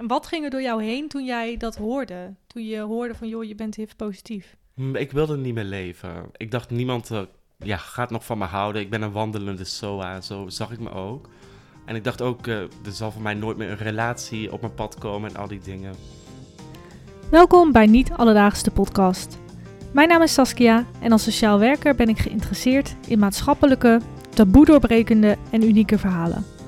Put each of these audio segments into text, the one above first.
En wat ging er door jou heen toen jij dat hoorde? Toen je hoorde van, joh, je bent HIV-positief. Hm, Ik wilde niet meer leven. Ik dacht, niemand eh, ja, gaat nog van me houden. Ik ben een wandelende SOA, zo zag ik me ook. En ik dacht ook, eh, er zal voor mij nooit meer een relatie op mijn pad komen en al die dingen. Welkom bij Niet Alledaagse podcast. Mijn naam is Saskia en als sociaal werker ben ik geïnteresseerd in maatschappelijke, taboe doorbrekende en unieke verhalen.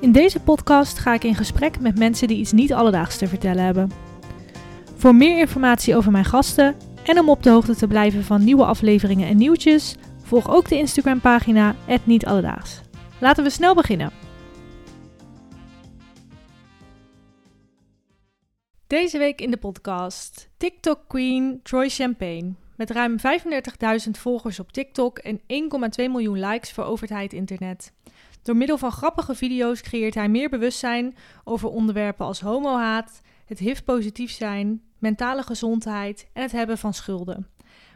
In deze podcast ga ik in gesprek met mensen die iets niet alledaags te vertellen hebben. Voor meer informatie over mijn gasten en om op de hoogte te blijven van nieuwe afleveringen en nieuwtjes, volg ook de Instagram pagina Niet Alledaags. Laten we snel beginnen. Deze week in de podcast TikTok Queen Troy Champagne. Met ruim 35.000 volgers op TikTok en 1,2 miljoen likes hij het internet. Door middel van grappige video's creëert hij meer bewustzijn over onderwerpen als homohaat, het HIV-positief zijn, mentale gezondheid en het hebben van schulden.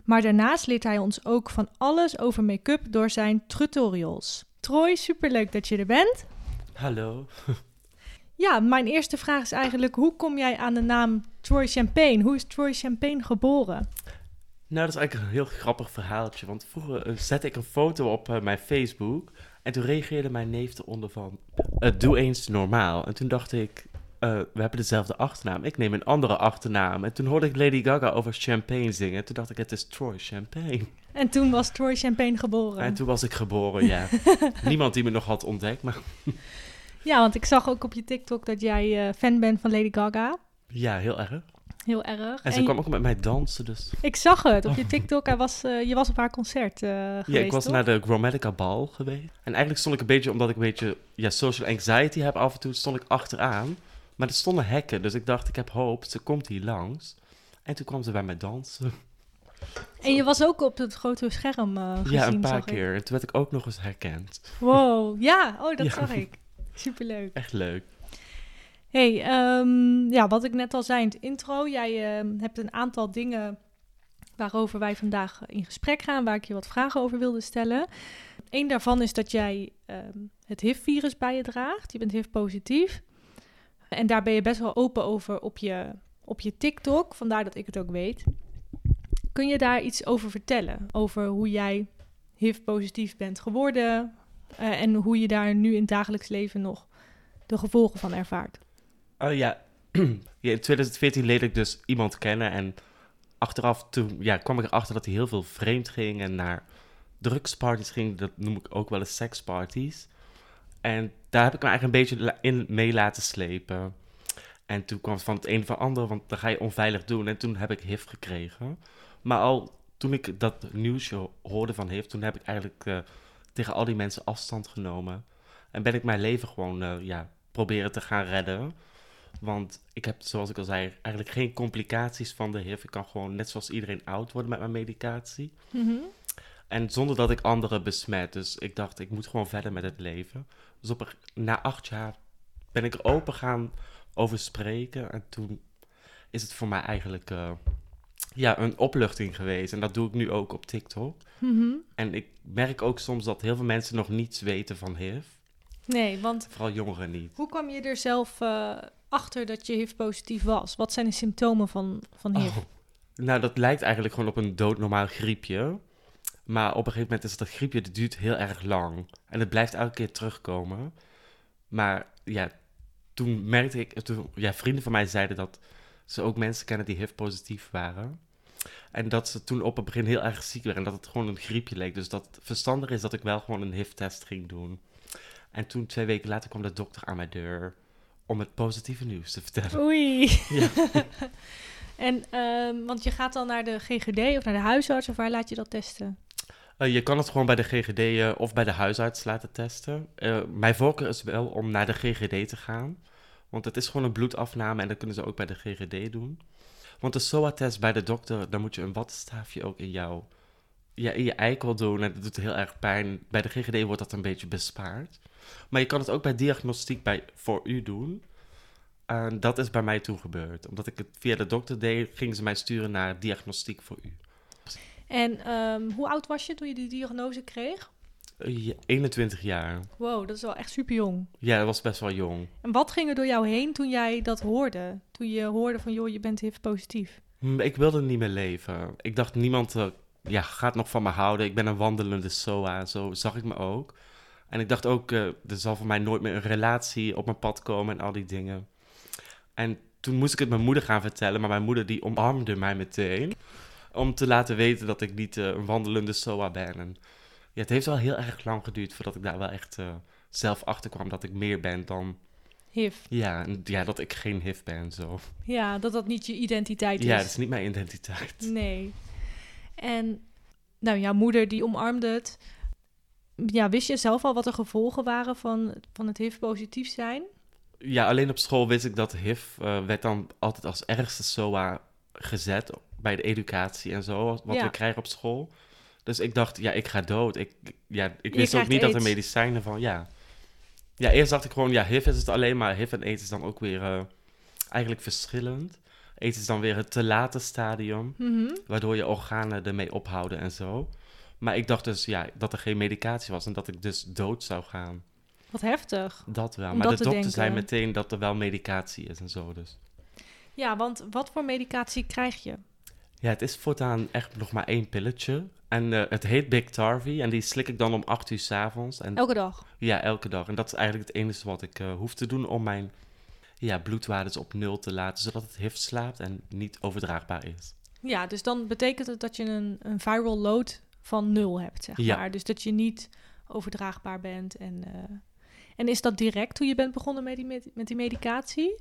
Maar daarnaast leert hij ons ook van alles over make-up door zijn tutorials. Troy, superleuk dat je er bent. Hallo. Ja, mijn eerste vraag is eigenlijk: hoe kom jij aan de naam Troy Champagne? Hoe is Troy Champagne geboren? Nou, dat is eigenlijk een heel grappig verhaaltje. Want vroeger eh, zette ik een foto op eh, mijn Facebook. En toen reageerde mijn neef eronder van... eh, doe eens normaal. En toen dacht ik... eh, we hebben dezelfde achternaam. Ik neem een andere achternaam. En toen hoorde ik Lady Gaga over champagne zingen. En toen dacht ik, het is Troy Champagne. En toen was Troy Champagne geboren. En toen was ik geboren, ja. Niemand die me nog had ontdekt, maar Ja, want ik zag ook op je TikTok dat jij eh, fan bent van Lady Gaga. ja, heel erg. Heel erg. En ze En kwam ook met mij dansen, dus... Ik zag het op je TikTok. Hij was, eh, je was op haar concert eh, geweest, Ja, ik was toch? naar de Gromedica bal geweest. En eigenlijk stond ik een beetje, omdat ik een beetje ja, social anxiety heb af en toe, stond ik achteraan. Maar er stonden hekken, dus ik dacht, ik heb hoop, ze komt hier langs. En toen kwam ze bij mij dansen. En je was ook op het grote scherm eh gezien, ja, een paar ik. keer. En toen werd ik ook nog eens herkend. Wow, ja. Oh, dat Ja. zag ik. Superleuk. Echt leuk. Hey, ehm, ja, wat ik net al zei in het intro, jij ehm, hebt een aantal dingen waarover wij vandaag in gesprek gaan, waar ik je wat vragen over wilde stellen. Eén daarvan is dat jij ehm, het HIV-virus bij je draagt. Je bent HIV-positief. En daar ben je best wel open over op je, op je TikTok, vandaar dat ik het ook weet. Kun je daar iets over vertellen? Over hoe jij HIV-positief bent geworden eh, en hoe je daar nu in het dagelijks leven nog de gevolgen van ervaart? Oh ja. ja, in 2014 leerde ik dus iemand kennen en achteraf toen ja, kwam ik erachter dat hij heel veel vreemd ging en naar drugsparties ging. Dat noem ik ook wel eens seksparties. En daar heb ik me eigenlijk een beetje in mee laten slepen. En toen kwam het van het een van het ander, want dan ga je onveilig doen. En toen heb ik HIV gekregen. Maar al toen ik dat nieuwsje hoorde van HIV, toen heb ik eigenlijk eh, tegen al die mensen afstand genomen. En ben ik mijn leven gewoon eh, ja, proberen te gaan redden. Want ik heb, zoals ik al zei, eigenlijk geen complicaties van de HIV. Ik kan gewoon net zoals iedereen oud worden met mijn medicatie. Mhm. En zonder dat ik anderen besmet. Dus ik dacht, ik moet gewoon verder met het leven. Dus op een- na acht jaar ben ik er open gaan over spreken. En toen is het voor mij eigenlijk eh, ja, een opluchting geweest. En dat doe ik nu ook op TikTok. Mhm. En ik merk ook soms dat heel veel mensen nog niets weten van HIV. Nee, want Vooral jongeren niet. hoe kwam je er zelf eh, achter dat je HIV-positief was? Wat zijn de symptomen van, van HIV? Oh. Nou, dat lijkt eigenlijk gewoon op een doodnormaal griepje. Maar op een gegeven moment is dat griepje, dat duurt heel erg lang. En het blijft elke keer terugkomen. Maar ja, toen merkte ik, toen, ja, vrienden van mij zeiden dat ze ook mensen kennen die HIV-positief waren. En dat ze toen op het begin heel erg ziek werden en dat het gewoon een griepje leek. Dus dat het verstandig is dat ik wel gewoon een HIV-test ging doen. En toen, twee weken later, kwam de dokter aan mijn deur om het positieve nieuws te vertellen. Oei. Ja. en, ehm, want je gaat dan naar de GGD of naar de huisarts of waar laat je dat testen? Eh, je kan het gewoon bij de GGD eh, of bij de huisarts laten testen. Eh, mijn voorkeur is wel om naar de GGD te gaan. Want het is gewoon een bloedafname en dat kunnen ze ook bij de GGD doen. Want de SOA-test bij de dokter, dan moet je een wattenstaafje ook in, jou, ja, in je eikel doen. En dat doet heel erg pijn. Bij de GGD wordt dat een beetje bespaard. Maar je kan het ook bij diagnostiek bij, voor u doen. En dat is bij mij toen gebeurd. Omdat ik het via de dokter deed, gingen ze mij sturen naar diagnostiek voor u. En ehm, hoe oud was je toen je die diagnose kreeg? Eh, ja, 21 jaar. Wow, dat is wel echt super jong. Ja, dat was best wel jong. En wat ging er door jou heen toen jij dat hoorde? Toen je hoorde van, joh, je bent HIV-positief. Hm, Ik wilde niet meer leven. Ik dacht, niemand eh, ja, gaat nog van me houden. Ik ben een wandelende SOA, zo zag ik me ook. En ik dacht ook, eh, er zal voor mij nooit meer een relatie op mijn pad komen en al die dingen. En toen moest ik het mijn moeder gaan vertellen, maar mijn moeder die omarmde mij meteen. Om te laten weten dat ik niet eh, een wandelende SOA ben. En ja, het heeft wel heel erg lang geduurd voordat ik daar wel echt eh, zelf achter kwam dat ik meer ben dan... HIV. Ja, ja, dat ik geen HIV ben, zo. Ja, dat dat niet je identiteit is. Ja, dat is niet mijn identiteit. Nee. En nou, jouw moeder die omarmde het. Ja, wist je zelf al wat de gevolgen waren van, van het HIV-positief zijn? Ja, alleen op school wist ik dat HIV eh, werd dan altijd als ergste SOA gezet bij de educatie en zo, wat Ja. we krijgen op school. Dus ik dacht, ja, ik ga dood. Ik, ja, ik wist ook niet dat er medicijnen van, ja. Ja, eerst dacht ik gewoon, ja, HIV is het alleen, maar HIV en AIDS is dan ook weer eh, eigenlijk verschillend. AIDS is dan weer het te late stadium, Mhm. waardoor je organen ermee ophouden en zo. Maar ik dacht dus, ja, dat er geen medicatie was en dat ik dus dood zou gaan. Wat heftig. Dat wel. Om maar dat de te dokter zei meteen dat er wel medicatie is en zo, dus... Ja, want wat voor medicatie krijg je? Ja, het is voortaan echt nog maar één pilletje. En eh, het heet Big Tarvy. En die slik ik dan om 8 uur s'avonds. En Elke dag. ja, elke dag. En dat is eigenlijk het enige wat ik eh, hoef te doen om mijn ja, bloedwaardes op nul te laten. Zodat het HIV slaapt en niet overdraagbaar is. Ja, dus dan betekent het dat je een, een viral load van nul hebt, zeg Ja. maar. Dus dat je niet overdraagbaar bent. En, eh, en is dat direct toen je bent begonnen met die, met, met die medicatie?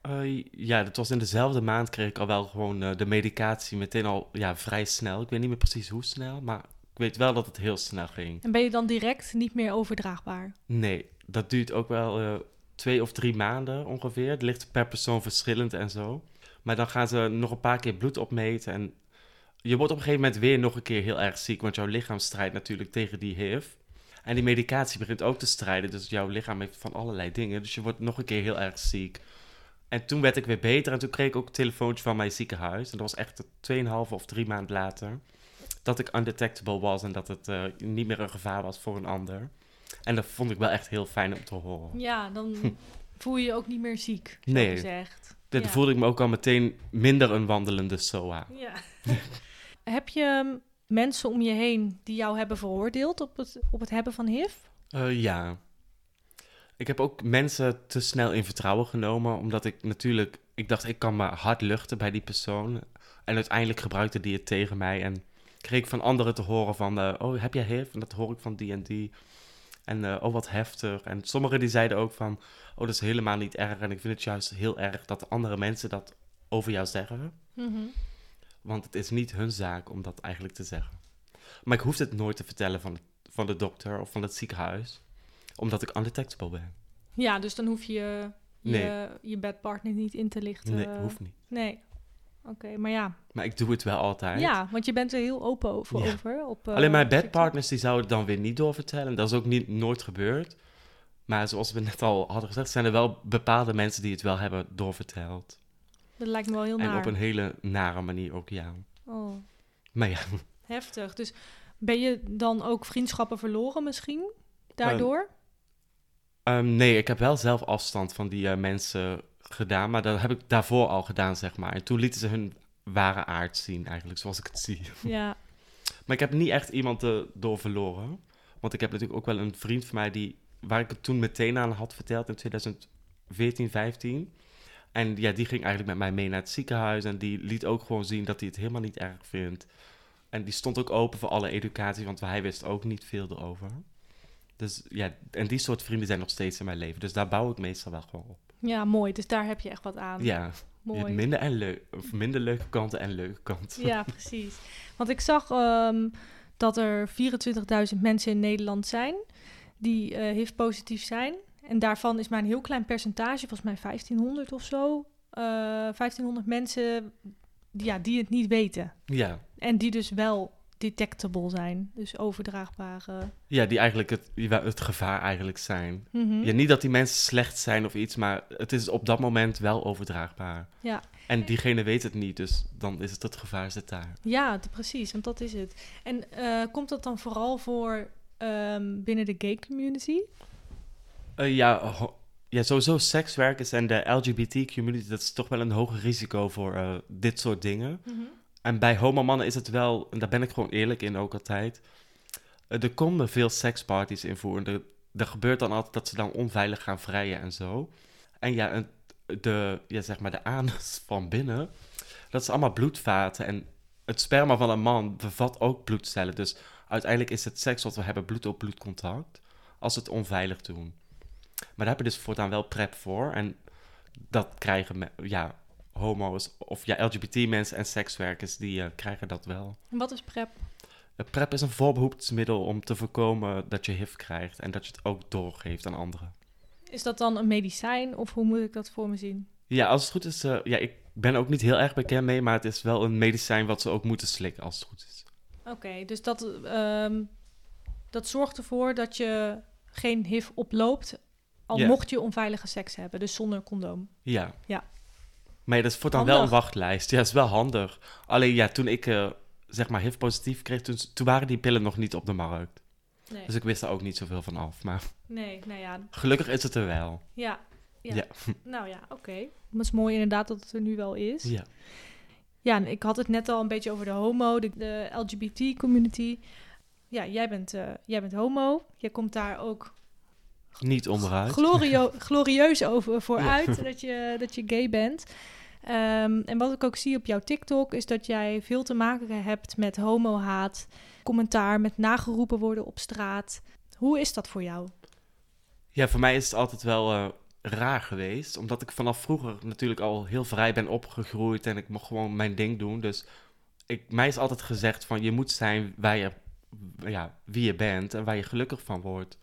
Eh, ja, dat was in dezelfde maand kreeg ik al wel gewoon eh, de medicatie meteen al ja, vrij snel. Ik weet niet meer precies hoe snel, maar ik weet wel dat het heel snel ging. En ben je dan direct niet meer overdraagbaar? Nee, dat duurt ook wel twee of drie maanden ongeveer. Het ligt per persoon verschillend en zo. Maar dan gaan ze nog een paar keer bloed opmeten. En je wordt op een gegeven moment weer nog een keer heel erg ziek. Want jouw lichaam strijdt natuurlijk tegen die HIV. En die medicatie begint ook te strijden. Dus jouw lichaam heeft van allerlei dingen. Dus je wordt nog een keer heel erg ziek. En toen werd ik weer beter. En toen kreeg ik ook een telefoontje van mijn ziekenhuis. En dat was echt 2,5 of drie maanden later. Dat ik undetectable was. En dat het eh, niet meer een gevaar was voor een ander. En dat vond ik wel echt heel fijn om te horen. Ja, dan voel je je ook niet meer ziek, zo Nee. gezegd. Ja. voelde ik me ook al meteen minder een wandelende SOA. Ja. Heb je um, mensen om je heen die jou hebben veroordeeld op het, op het hebben van HIV? Eh, ja. Ik heb ook mensen te snel in vertrouwen genomen, omdat ik natuurlijk... Ik dacht, ik kan me hard luchten bij die persoon. En uiteindelijk gebruikte die het tegen mij en kreeg ik van anderen te horen van... eh, oh, heb jij HIV? En dat hoor ik van die en die. En eh, oh, wat heftig. En sommigen die zeiden ook van... Oh, dat is helemaal niet erg. En ik vind het juist heel erg dat andere mensen dat over jou zeggen. Want het is niet hun zaak om dat eigenlijk te zeggen. Maar ik hoef het nooit te vertellen van, van de dokter of van het ziekenhuis. Omdat ik undetectable ben. Ja, dus dan hoef je je, Nee. je bedpartner niet in te lichten. Nee, hoeft niet. Nee. Oké, maar ja. Maar ik doe het wel altijd. Ja, want je bent er heel open over. Ja. over op, eh, Alleen mijn bedpartners die zouden het dan weer niet doorvertellen. Dat is ook niet, nooit gebeurd. Maar zoals we net al hadden gezegd, zijn er wel bepaalde mensen die het wel hebben doorverteld. Dat lijkt me wel heel En naar. op een hele nare manier ook, ja. Oh, Maar ja, heftig. Dus ben je dan ook vriendschappen verloren misschien? Daardoor? Ehm, nee, ik heb wel zelf afstand van die eh, mensen gedaan. Maar dat heb ik daarvoor al gedaan, zeg maar. En toen lieten ze hun ware aard zien, eigenlijk, zoals ik het zie. ja. Maar ik heb niet echt iemand er door verloren. Want ik heb natuurlijk ook wel een vriend van mij die, waar ik het toen meteen aan had verteld in 2014, 15. En ja, die ging eigenlijk met mij mee naar het ziekenhuis. En die liet ook gewoon zien dat hij het helemaal niet erg vindt. En die stond ook open voor alle educatie, want hij wist ook niet veel erover. Dus ja, en die soort vrienden zijn nog steeds in mijn leven. Dus daar bouw ik meestal wel gewoon op. ja, mooi. Dus daar heb je echt wat aan. Ja, mooi. minder, en leuk, of minder leuke kanten en leuke kanten. Ja, precies. Want ik zag ehm, dat er 24.000 mensen in Nederland zijn die eh HIV-positief zijn. En daarvan is maar een heel klein percentage, volgens mij 1500 of zo. eh 1500 mensen die, ja, die het niet weten. Ja, En die dus wel detectable zijn. Dus overdraagbare. ja die eigenlijk het, het gevaar eigenlijk zijn. Mhm. Ja, niet dat die mensen slecht zijn of iets, maar het is op dat moment wel overdraagbaar. Ja. En diegene weet het niet, dus dan is het het gevaar zit daar. Ja, precies, want dat is het. En eh, komt dat dan vooral voor ehm, binnen de gay community? Eh, ja, ja, sowieso sekswerkers en de LGBT-community, dat is toch wel een hoger risico voor eh, dit soort dingen. En bij homomannen is het wel, en daar ben ik gewoon eerlijk in ook altijd, eh, er komen veel seksparties in voor. En er, gebeurt dan altijd dat ze dan onveilig gaan vrijen en zo. En ja, de, ja, zeg maar de anus van binnen, dat is allemaal bloedvaten. En het sperma van een man bevat ook bloedcellen. Dus uiteindelijk is het seks wat we hebben bloed op bloed contact, als het onveilig doen. Maar daar heb je dus voortaan wel prep voor. En dat krijgen ja, homo's of ja, LGBT-mensen en sekswerkers, die eh, krijgen dat wel. En wat is PrEP? Eh, PrEP is een voorbehoedsmiddel om te voorkomen dat je HIV krijgt en dat je het ook doorgeeft aan anderen. Is dat dan een medicijn of hoe moet ik dat voor me zien? Ja, als het goed is, eh, ja, ik ben ook niet heel erg bekend mee, maar het is wel een medicijn wat ze ook moeten slikken als het goed is. Oké, dus dat, ehm, dat zorgt ervoor dat je geen HIV oploopt, al mocht je onveilige seks hebben, dus zonder condoom. Ja. Ja. Maar ja, dat is voortaan wel een wachtlijst. Ja, dat is wel handig. Alleen ja, toen ik eh, zeg maar HIV-positief kreeg, toen, toen waren die pillen nog niet op de markt. Nee, Dus ik wist daar ook niet zoveel van af. Maar nee nou ja, gelukkig is het er wel. ja. Ja. Ja. Nou ja, oké. Maar het is mooi inderdaad dat het er nu wel is. Ja. Ja, en ik had het net al een beetje over de homo, de, de LGBT-community. Ja, jij bent, eh, jij bent homo. Jij komt daar ook Niet onderuit. glorio glorieus over vooruit dat, je, dat je gay bent. Ehm, en wat ik ook zie op jouw TikTok is dat jij veel te maken hebt met homohaat, commentaar, met nageroepen worden op straat. Hoe is dat voor jou? Ja, voor mij is het altijd wel eh, raar geweest. Omdat ik vanaf vroeger natuurlijk al heel vrij ben opgegroeid en ik mocht gewoon mijn ding doen. Dus ik, mij is altijd gezegd van je moet zijn waar je, ja, wie je bent en waar je gelukkig van wordt.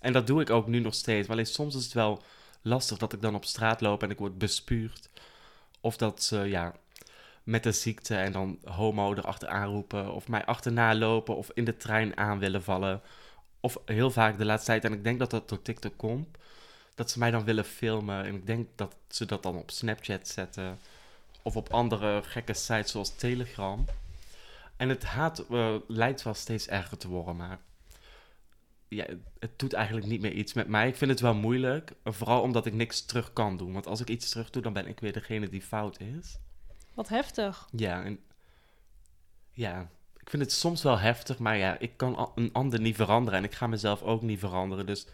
En dat doe ik ook nu nog steeds. Maar alleen soms is het wel lastig dat ik dan op straat loop en ik word bespuugd. Of dat ze ja, met de ziekte en dan homo erachteraan roepen. Of mij achterna lopen of in de trein aan willen vallen. Of heel vaak de laatste tijd, en ik denk dat dat door TikTok komt, dat ze mij dan willen filmen. En ik denk dat ze dat dan op Snapchat zetten. Of op andere gekke sites zoals Telegram. En het haat eh, lijkt wel steeds erger te worden, maar ja, het, doet eigenlijk niet meer iets met mij. Ik vind het wel moeilijk, vooral omdat ik niks terug kan doen. Want als ik iets terug doe, dan ben ik weer degene die fout is. Wat heftig. Ja, en ja, ik vind het soms wel heftig, maar ja, ik kan een ander niet veranderen en ik ga mezelf ook niet veranderen. Dus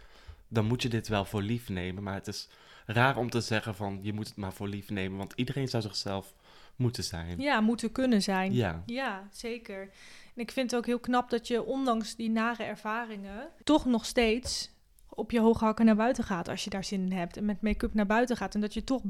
dan moet je dit wel voor lief nemen. Maar het is raar om te zeggen van je moet het maar voor lief nemen, want iedereen zou zichzelf moeten zijn. Ja, moeten kunnen zijn. Ja, Ja, zeker. En ik vind het ook heel knap dat je ondanks die nare ervaringen toch nog steeds op je hoge hakken naar buiten gaat als je daar zin in hebt en met make-up naar buiten gaat en dat je toch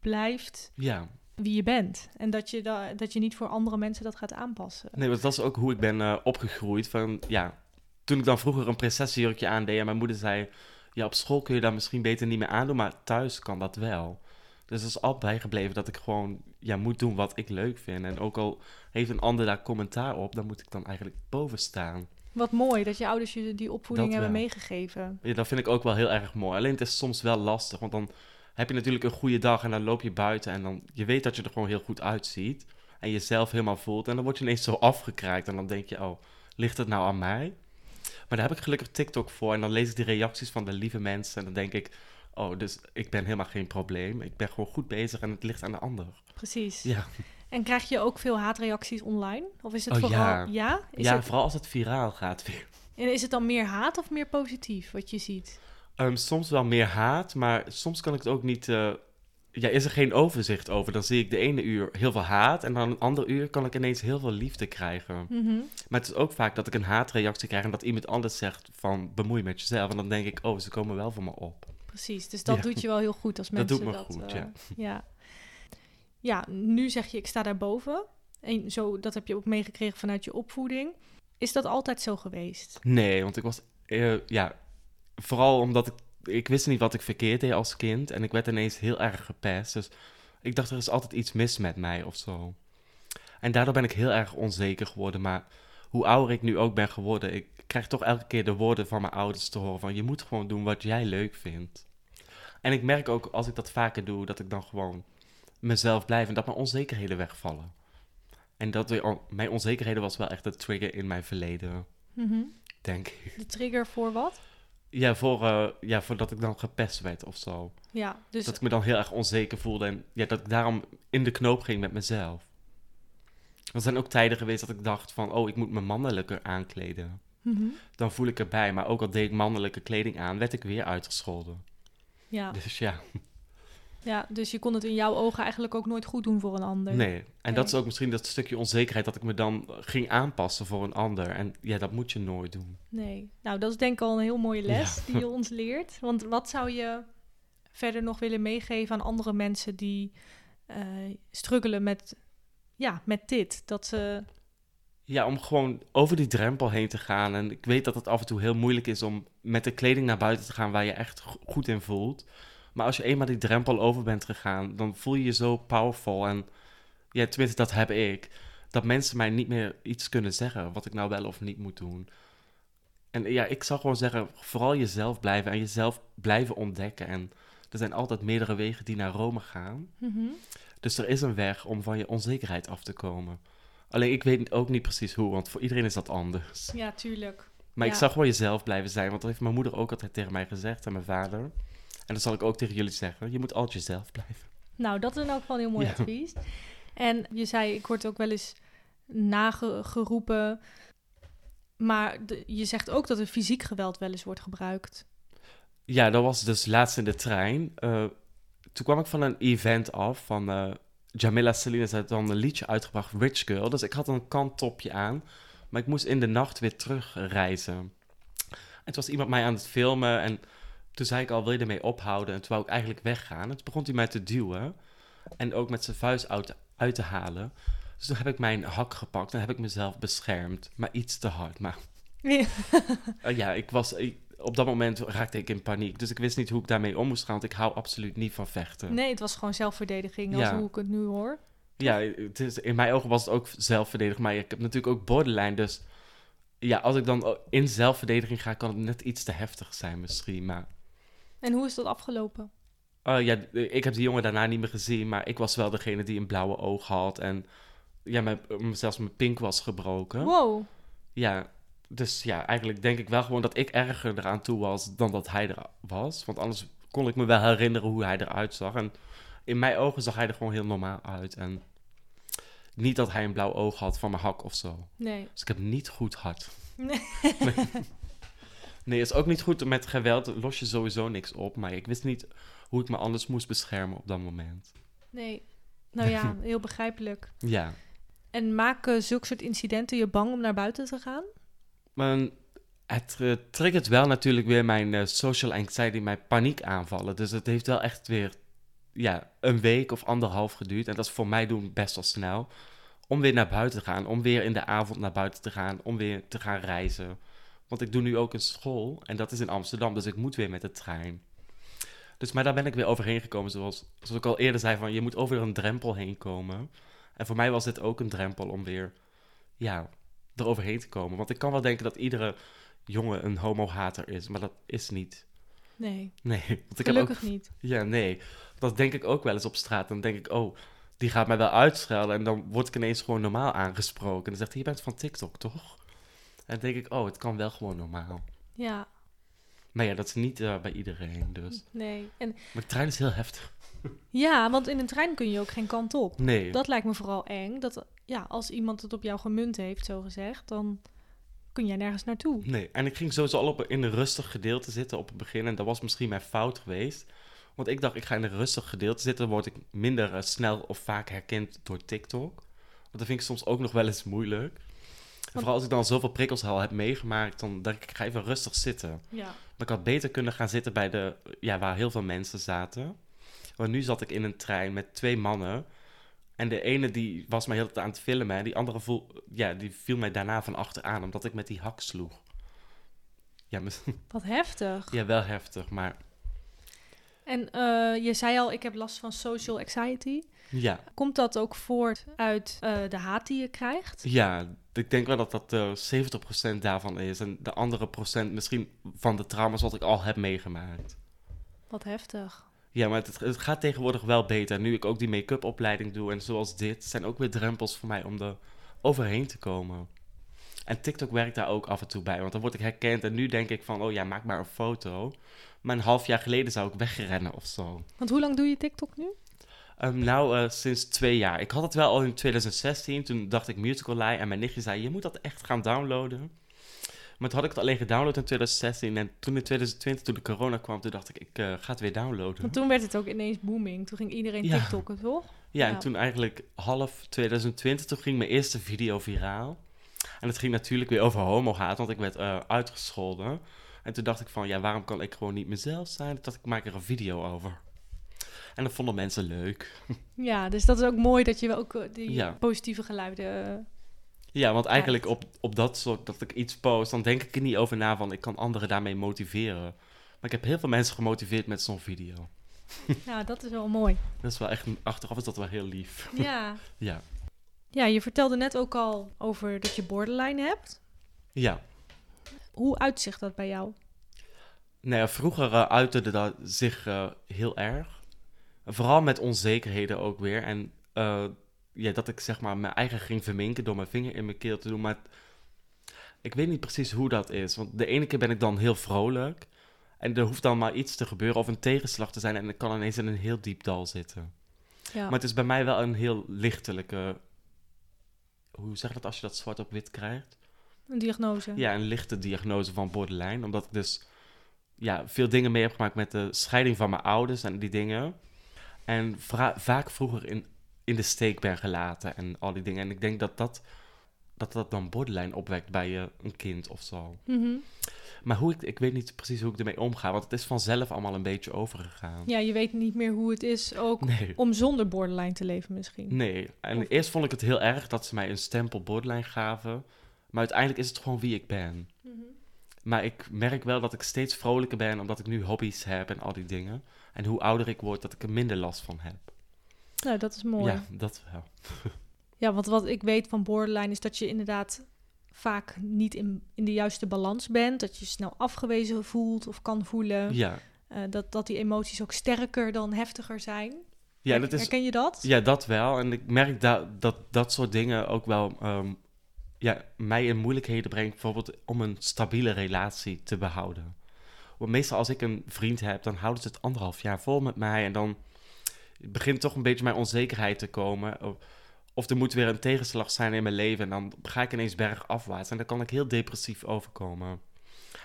blijft ja. wie je bent en dat je da dat je niet voor andere mensen dat gaat aanpassen. Nee, want dat is ook hoe ik ben eh, opgegroeid. Van, ja, toen ik dan vroeger een prinsessenjurkje aandeed en mijn moeder zei... Ja, op school kun je dat misschien beter niet meer aandoen, maar thuis kan dat wel. Dus het is altijd bijgebleven dat ik gewoon ja, moet doen wat ik leuk vind. En ook al heeft een ander daar commentaar op, dan moet ik dan eigenlijk boven staan. Wat mooi dat je ouders je die opvoeding Dat hebben wel. meegegeven. Ja, dat vind ik ook wel heel erg mooi. Alleen het is soms wel lastig, want dan heb je natuurlijk een goede dag en dan loop je buiten en dan je weet dat je er gewoon heel goed uitziet en jezelf helemaal voelt en dan word je ineens zo afgekraakt en dan denk je, oh, ligt het nou aan mij? Maar daar heb ik gelukkig TikTok voor en dan lees ik die reacties van de lieve mensen en dan denk ik, oh, dus ik ben helemaal geen probleem. Ik ben gewoon goed bezig en het ligt aan de ander. Precies. Ja, En krijg je ook veel haatreacties online? Of is het Oh, vooral... ja. Ja? Is ja het... vooral als het viraal gaat weer. En is het dan meer haat of meer positief wat je ziet? Ehm, soms wel meer haat, maar soms kan ik het ook niet. eh, ja, is er geen overzicht over? Dan zie ik de ene uur heel veel haat en dan een ander uur kan ik ineens heel veel liefde krijgen. Mhm. Maar het is ook vaak dat ik een haatreactie krijg en dat iemand anders zegt van bemoei met jezelf. En dan denk ik, oh, ze komen wel voor me op. Precies, dus dat Ja. doet je wel heel goed als Dat mensen doet me goed, eh, ja. ja. Ja, nu zeg je ik sta daarboven. En zo, dat heb je ook meegekregen vanuit je opvoeding. Is dat altijd zo geweest? Nee, want ik was, eh, ja, vooral omdat ik, ik wist niet wat ik verkeerd deed als kind. En ik werd ineens heel erg gepest. Dus ik dacht, er is altijd iets mis met mij of zo. En daardoor ben ik heel erg onzeker geworden. Maar hoe ouder ik nu ook ben geworden, ik krijg toch elke keer de woorden van mijn ouders te horen van, je moet gewoon doen wat jij leuk vindt. En ik merk ook, als ik dat vaker doe, dat ik dan gewoon mezelf blijf en dat mijn onzekerheden wegvallen. En dat mijn onzekerheden was wel echt een trigger in mijn verleden. Mhm. denk ik. De trigger voor wat? Ja, voor, eh, ja, voordat ik dan gepest werd of zo. Ja, dus Dat ik me dan heel erg onzeker voelde en ja, dat ik daarom in de knoop ging met mezelf. Er zijn ook tijden geweest dat ik dacht van, oh, ik moet me mannelijker aankleden. Mhm. Dan voel ik erbij, maar ook al deed ik mannelijke kleding aan, werd ik weer uitgescholden. ja. Dus ja, ja, dus je kon het in jouw ogen eigenlijk ook nooit goed doen voor een ander. nee. En Nee. dat is ook misschien dat stukje onzekerheid dat ik me dan ging aanpassen voor een ander. En ja, dat moet je nooit doen. Nee. Nou, dat is denk ik al een heel mooie les die je ons leert. Want wat zou je verder nog willen meegeven aan andere mensen die eh struggelen met, ja, met dit? Dat ze... Ja, om gewoon over die drempel heen te gaan. En ik weet dat het af en toe heel moeilijk is om met de kleding naar buiten te gaan waar je echt go- goed in voelt. Maar als je eenmaal die drempel over bent gegaan, dan voel je je zo powerful. En ja, tenminste, dat heb ik. Dat mensen mij niet meer iets kunnen zeggen wat ik nou wel of niet moet doen. En ja, ik zou gewoon zeggen, vooral jezelf blijven en jezelf blijven ontdekken. En er zijn altijd meerdere wegen die naar Rome gaan. Mhm. Dus er is een weg om van je onzekerheid af te komen. Alleen ik weet ook niet precies hoe, want voor iedereen is dat anders. Ja, tuurlijk. Maar ik zou gewoon jezelf blijven zijn, want dat heeft mijn moeder ook altijd tegen mij gezegd en mijn vader. En dat zal ik ook tegen jullie zeggen. Je moet altijd jezelf blijven. Nou, dat is elk geval een heel mooi Ja. advies. En je zei, ik word ook wel eens nageroepen. Maar de- je zegt ook dat er fysiek geweld wel eens wordt gebruikt. Ja, dat was dus laatst in de trein. Eh, toen kwam ik van een event af van eh, Jamila Salinas had dan een liedje uitgebracht, Rich Girl. Dus ik had een kanttopje aan, maar ik moest in de nacht weer terugreizen. En toen was iemand mij aan het filmen en toen zei ik al, wil je ermee ophouden? En toen wou ik eigenlijk weggaan. En toen begon hij mij te duwen en ook met zijn vuist uit, uit te halen. Dus toen heb ik mijn hak gepakt en heb ik mezelf beschermd, maar iets te hard. Maar Ja. eh, ja, ik was, ik- op dat moment raakte ik in paniek. Dus ik wist niet hoe ik daarmee om moest gaan, want ik hou absoluut niet van vechten. Nee, het was gewoon zelfverdediging, als Ja. hoe ik het nu hoor. Ja, het is, in mijn ogen was het ook zelfverdediging, maar ik heb natuurlijk ook borderline. Dus ja, als ik dan in zelfverdediging ga, kan het net iets te heftig zijn misschien. Maar En hoe is dat afgelopen? eh, ja, ik heb die jongen daarna niet meer gezien, maar ik was wel degene die een blauwe oog had. En ja, mijn, zelfs mijn pink was gebroken. Wow. Ja, dus ja, eigenlijk denk ik wel gewoon dat ik erger eraan toe was dan dat hij er was. Want anders kon ik me wel herinneren hoe hij eruit zag. En in mijn ogen zag hij er gewoon heel normaal uit. En niet dat hij een blauw oog had van mijn hak of zo. Nee. Dus ik heb niet goed hart. Nee. Nee, nee is ook niet goed. Met geweld los je sowieso niks op. Maar ik wist niet hoe ik me anders moest beschermen op dat moment. Nee. Nou ja, heel begrijpelijk. Ja. En maken zulke soort incidenten je bang om naar buiten te gaan? Maar het eh, triggert wel natuurlijk weer mijn eh, social anxiety, mijn paniekaanvallen. Dus het heeft wel echt weer ja, een week of anderhalf geduurd. En dat is voor mij doen best wel snel. Om weer naar buiten te gaan. Om weer in de avond naar buiten te gaan. Om weer te gaan reizen. Want ik doe nu ook een school. En dat is in Amsterdam. Dus ik moet weer met de trein. Dus, maar daar ben ik weer overheen gekomen. Zoals, zoals ik al eerder zei, van, je moet over een drempel heen komen. En voor mij was dit ook een drempel om weer ja, eroverheen te komen. Want ik kan wel denken dat iedere jongen een homo-hater is. Maar dat is niet. Nee, Nee, want ik heb ook gelukkig niet. ja, nee. Dat denk ik ook wel eens op straat. Dan denk ik, oh, die gaat mij wel uitschelden. En dan word ik ineens gewoon normaal aangesproken. En dan zegt hij, je bent van TikTok, toch? En dan denk ik, oh, het kan wel gewoon normaal. Ja, Maar ja, dat is niet eh, bij iedereen, dus. nee. En Maar de trein is heel heftig. ja, want in een trein kun je ook geen kant op. Nee. Dat lijkt me vooral eng. Dat ja, als iemand het op jou gemunt heeft, zo gezegd, dan kun jij nergens naartoe. Nee. En ik ging sowieso al op, in een rustig gedeelte zitten op het begin. En dat was misschien mijn fout geweest. Want ik dacht, ik ga in een rustig gedeelte zitten. Dan word ik minder eh, snel of vaak herkend door TikTok. Want dat vind ik soms ook nog wel eens moeilijk. En vooral als ik dan zoveel prikkels al heb meegemaakt, dan denk ik, ik ga even rustig zitten. Ja. Maar ik had beter kunnen gaan zitten bij de, ja, waar heel veel mensen zaten. Want nu zat ik in een trein met twee mannen. En de ene die was mij heel de tijd aan het filmen. En die andere voel, ja, die viel mij daarna van achteraan, omdat ik met die hak sloeg. Ja, mis- Wat heftig. ja wel heftig, maar En eh, je zei al, ik heb last van social anxiety. ja. Komt dat ook voort uit eh, de haat die je krijgt? Ja, ik denk wel dat dat eh 70% daarvan is. En de andere procent misschien van de trauma's wat ik al heb meegemaakt. Wat heftig. Ja, maar het, het gaat tegenwoordig wel beter. Nu ik ook die make-up opleiding doe en zoals dit, zijn ook weer drempels voor mij om er overheen te komen. En TikTok werkt daar ook af en toe bij, want dan word ik herkend. En nu denk ik van, oh ja, maak maar een foto. Maar een half jaar geleden zou ik wegrennen of zo. Want hoe lang doe je TikTok nu? Ehm, nou, eh, sinds twee jaar. Ik had het wel al in 2016. Toen dacht ik Musical Lie. En mijn nichtje zei, je moet dat echt gaan downloaden. Maar toen had ik het alleen gedownload in 2016. En toen in 2020, toen de corona kwam, toen dacht ik, ik uh, ga het weer downloaden. Want toen werd het ook ineens booming. Toen ging iedereen ja. TikTokken, toch? Ja, ja, en toen eigenlijk half 2020, toen ging mijn eerste video viraal. En het ging natuurlijk weer over homo-haat, want ik werd uh, uitgescholden. En toen dacht ik van, ja, waarom kan ik gewoon niet mezelf zijn? Dat ik maak er een video over. En dat vonden mensen leuk. Ja, dus dat is ook mooi dat je ook die positieve geluiden ja, want eigenlijk op, op dat soort, dat ik iets post, dan denk ik er niet over na van ik kan anderen daarmee motiveren. Maar ik heb heel veel mensen gemotiveerd met zo'n video. Ja, dat is wel mooi. Dat is wel echt, achteraf is dat wel heel lief. Ja. ja. Ja, je vertelde net ook al over dat je borderline hebt. Ja. Hoe uitzicht dat bij jou? Nou ja, vroeger uh, uitte dat zich uh, heel erg. Vooral met onzekerheden ook weer. En uh, ja, dat ik zeg maar mijn eigen ging verminken door mijn vinger in mijn keel te doen. Maar ik weet niet precies hoe dat is. Want de ene keer ben ik dan heel vrolijk. En er hoeft dan maar iets te gebeuren of een tegenslag te zijn. En ik kan ineens in een heel diep dal zitten. Ja. Maar het is bij mij wel een heel lichtelijke. Hoe zeg je dat als je dat zwart op wit krijgt? Een diagnose. Ja, een lichte diagnose van borderline. Omdat ik dus ja, veel dingen mee heb gemaakt met de scheiding van mijn ouders en die dingen. En vaak vroeger in in de steek ben gelaten en al die dingen. En ik denk dat dat, dat, dat dan borderline opwekt bij je, een kind of zo. Mhm. Maar hoe ik, ik weet niet precies hoe ik ermee omga, want het is vanzelf allemaal een beetje overgegaan. Ja, je weet niet meer hoe het is ook om zonder borderline te leven misschien. Nee, en eerst vond ik het heel erg dat ze mij een stempel borderline gaven. Maar uiteindelijk is het gewoon wie ik ben. Mhm. Maar ik merk wel dat ik steeds vrolijker ben omdat ik nu hobby's heb en al die dingen. En hoe ouder ik word, dat ik er minder last van heb. Nou, dat is mooi. Ja, dat wel. ja, want wat ik weet van borderline is dat je inderdaad vaak niet in, in de juiste balans bent. Dat je snel afgewezen voelt of kan voelen. Ja. Uh, dat, dat die emoties ook sterker dan heftiger zijn. Ja, dat is, Herken je dat? Ja, dat wel. En ik merk dat dat, dat soort dingen ook wel um, ja, mij in moeilijkheden brengt. Bijvoorbeeld om een stabiele relatie te behouden. Want meestal als ik een vriend heb, dan houden ze het anderhalf jaar vol met mij. En dan begint toch een beetje mijn onzekerheid te komen. Of, of er moet weer een tegenslag zijn in mijn leven. En dan ga ik ineens bergafwaarts. En dan kan ik heel depressief overkomen.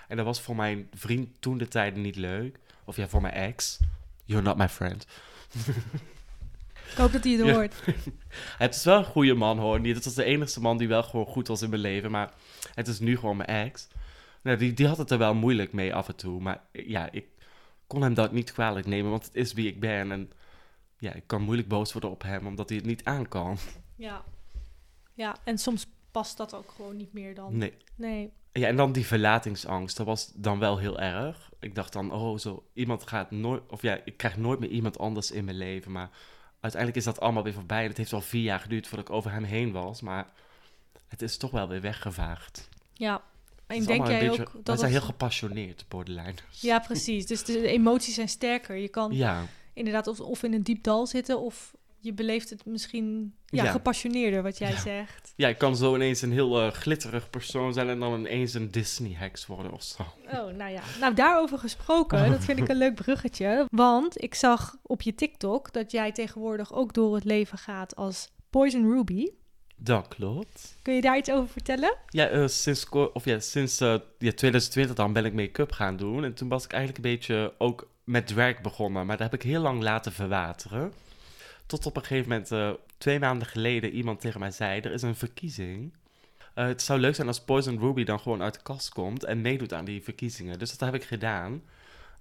En dat was voor mijn vriend toen de tijden niet leuk. Of ja, voor mijn ex. You're not my friend. Ik hoop dat hij het hoort. het is wel een goede man hoor. Niet, het was de enige man die wel gewoon goed was in mijn leven. Maar het is nu gewoon mijn ex. Nou, die, die had het er wel moeilijk mee af en toe. Maar ja, ik kon hem dat niet kwalijk nemen. Want het is wie ik ben. En ja, ik kan moeilijk boos worden op hem omdat hij het niet aan kan. Ja. Ja, en soms past dat ook gewoon niet meer dan. Nee. Nee. Ja, en dan die verlatingsangst, dat was dan wel heel erg. Ik dacht dan, oh, zo, iemand gaat nooit, of ja, ik krijg nooit meer iemand anders in mijn leven. Maar uiteindelijk is dat allemaal weer voorbij. En het heeft al vier jaar geduurd voordat ik over hem heen was. Maar het is toch wel weer weggevaagd. Ja, en denk jij beetje, ook dat. Wij zijn heel gepassioneerd, borderliners. Ja, precies. Dus de emoties zijn sterker. Je kan. Ja inderdaad of, of in een diep dal zitten of je beleeft het misschien ja, gepassioneerder, wat jij zegt. Ja, ik kan zo ineens een heel uh, glitterig persoon zijn en dan ineens een Disney-heks worden of zo. Oh, nou ja. Nou, daarover gesproken, dat vind ik een leuk bruggetje. Want ik zag op je TikTok dat jij tegenwoordig ook door het leven gaat als Poison Ruby. Dat klopt. Kun je daar iets over vertellen? Ja, uh, sinds, of ja, sinds uh, ja, 2020 dan ben ik make-up gaan doen. En toen was ik eigenlijk een beetje ook met drag begonnen, maar dat heb ik heel lang laten verwateren. Tot op een gegeven moment, uh, twee maanden geleden, iemand tegen mij zei: Er is een verkiezing. Uh, het zou leuk zijn als Poison Ruby dan gewoon uit de kast komt en meedoet aan die verkiezingen. Dus dat heb ik gedaan.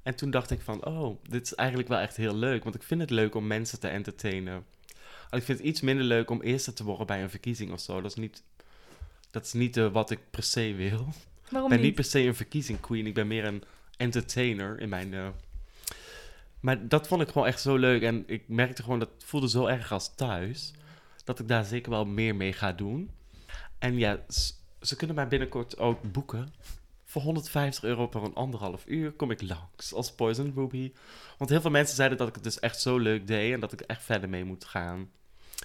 En toen dacht ik van, oh, dit is eigenlijk wel echt heel leuk. Want ik vind het leuk om mensen te entertainen. ik vind het iets minder leuk om eerste te worden bij een verkiezing of zo. Dat is niet, dat is niet uh, wat ik per se wil. Waarom ik ben niet? per se een verkiezing queen. Ik ben meer een entertainer in mijn maar dat vond ik gewoon echt zo leuk. En ik merkte gewoon, dat voelde zo erg als thuis. Dat ik daar zeker wel meer mee ga doen. En ja, ze kunnen mij binnenkort ook boeken. Voor 150 euro per een anderhalf uur kom ik langs als Poison Ruby. Want heel veel mensen zeiden dat ik het dus echt zo leuk deed en dat ik echt verder mee moet gaan.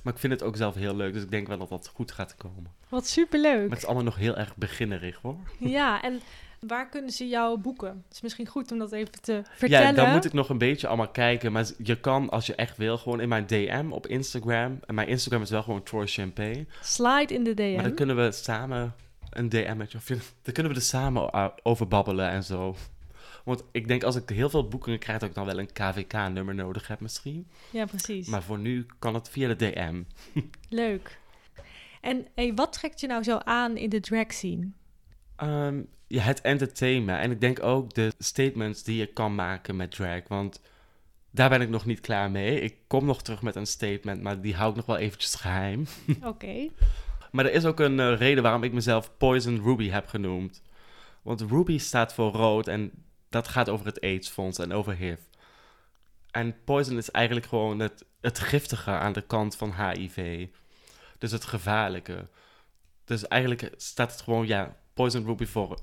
Maar ik vind het ook zelf heel leuk, dus ik denk wel dat dat goed gaat komen. Wat superleuk. Maar het is allemaal nog heel erg beginnerig hoor. Ja, en waar kunnen ze jou boeken? Het is misschien goed om dat even te vertellen. Ja, dan moet ik nog een beetje allemaal kijken. Maar je kan, als je echt wil, gewoon in mijn DM op Instagram. En mijn Instagram is wel gewoon Troy Champagne. Slide in de DM. Maar dan kunnen we samen een DM'tje, of je- dan kunnen we er samen uh, over babbelen en zo. Want ik denk als ik heel veel boekingen krijg, dat ik dan wel een KVK-nummer nodig heb misschien. Ja, precies. Maar voor nu kan het via de DM. Leuk. En hey, wat trekt je nou zo aan in de drag scene? Ehm, ja, het entertainen. En ik denk ook de statements die je kan maken met drag. Want daar ben ik nog niet klaar mee. Ik kom nog terug met een statement, maar die hou ik nog wel eventjes geheim. Oké. Maar er is ook een eh, reden waarom ik mezelf Poison Ruby heb genoemd. Want Ruby staat voor rood en dat gaat over het AIDS-fonds en over HIV. En Poison is eigenlijk gewoon het, het giftige aan de kant van HIV. Dus het gevaarlijke. Dus eigenlijk staat het gewoon, ja, Poison Ruby voor...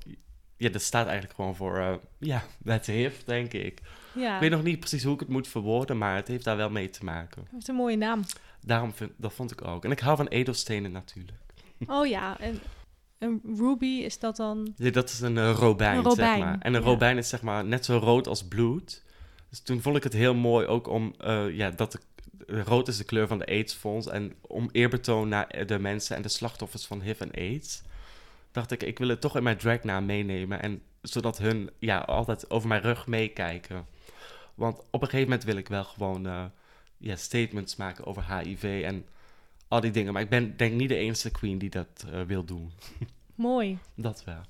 Ja, dat staat eigenlijk gewoon voor, eh, ja, het HIV, denk ik. Ja, Ik weet nog niet precies hoe ik het moet verwoorden, maar het heeft daar wel mee te maken. dat is een mooie naam. Daarom vind, dat vond ik ook. En ik hou van edelstenen natuurlijk. Oh ja, en een ruby is dat dan... Ja, dat is een eh, robijn, Een robijn, zeg maar. En een ja. robijn is zeg maar net zo rood als bloed. Dus toen vond ik het heel mooi ook om, eh, ja, dat de, rood is de kleur van de AIDS-fonds. En om eerbetoon naar de mensen en de slachtoffers van HIV en AIDS, dacht ik, ik wil het toch in mijn dragnaam meenemen. En zodat hun, ja, altijd over mijn rug meekijken. Want op een gegeven moment wil ik wel gewoon, eh, ja, statements maken over HIV en al die dingen. Maar ik ben denk niet de enige queen die dat eh, wil doen. Mooi. Dat wel.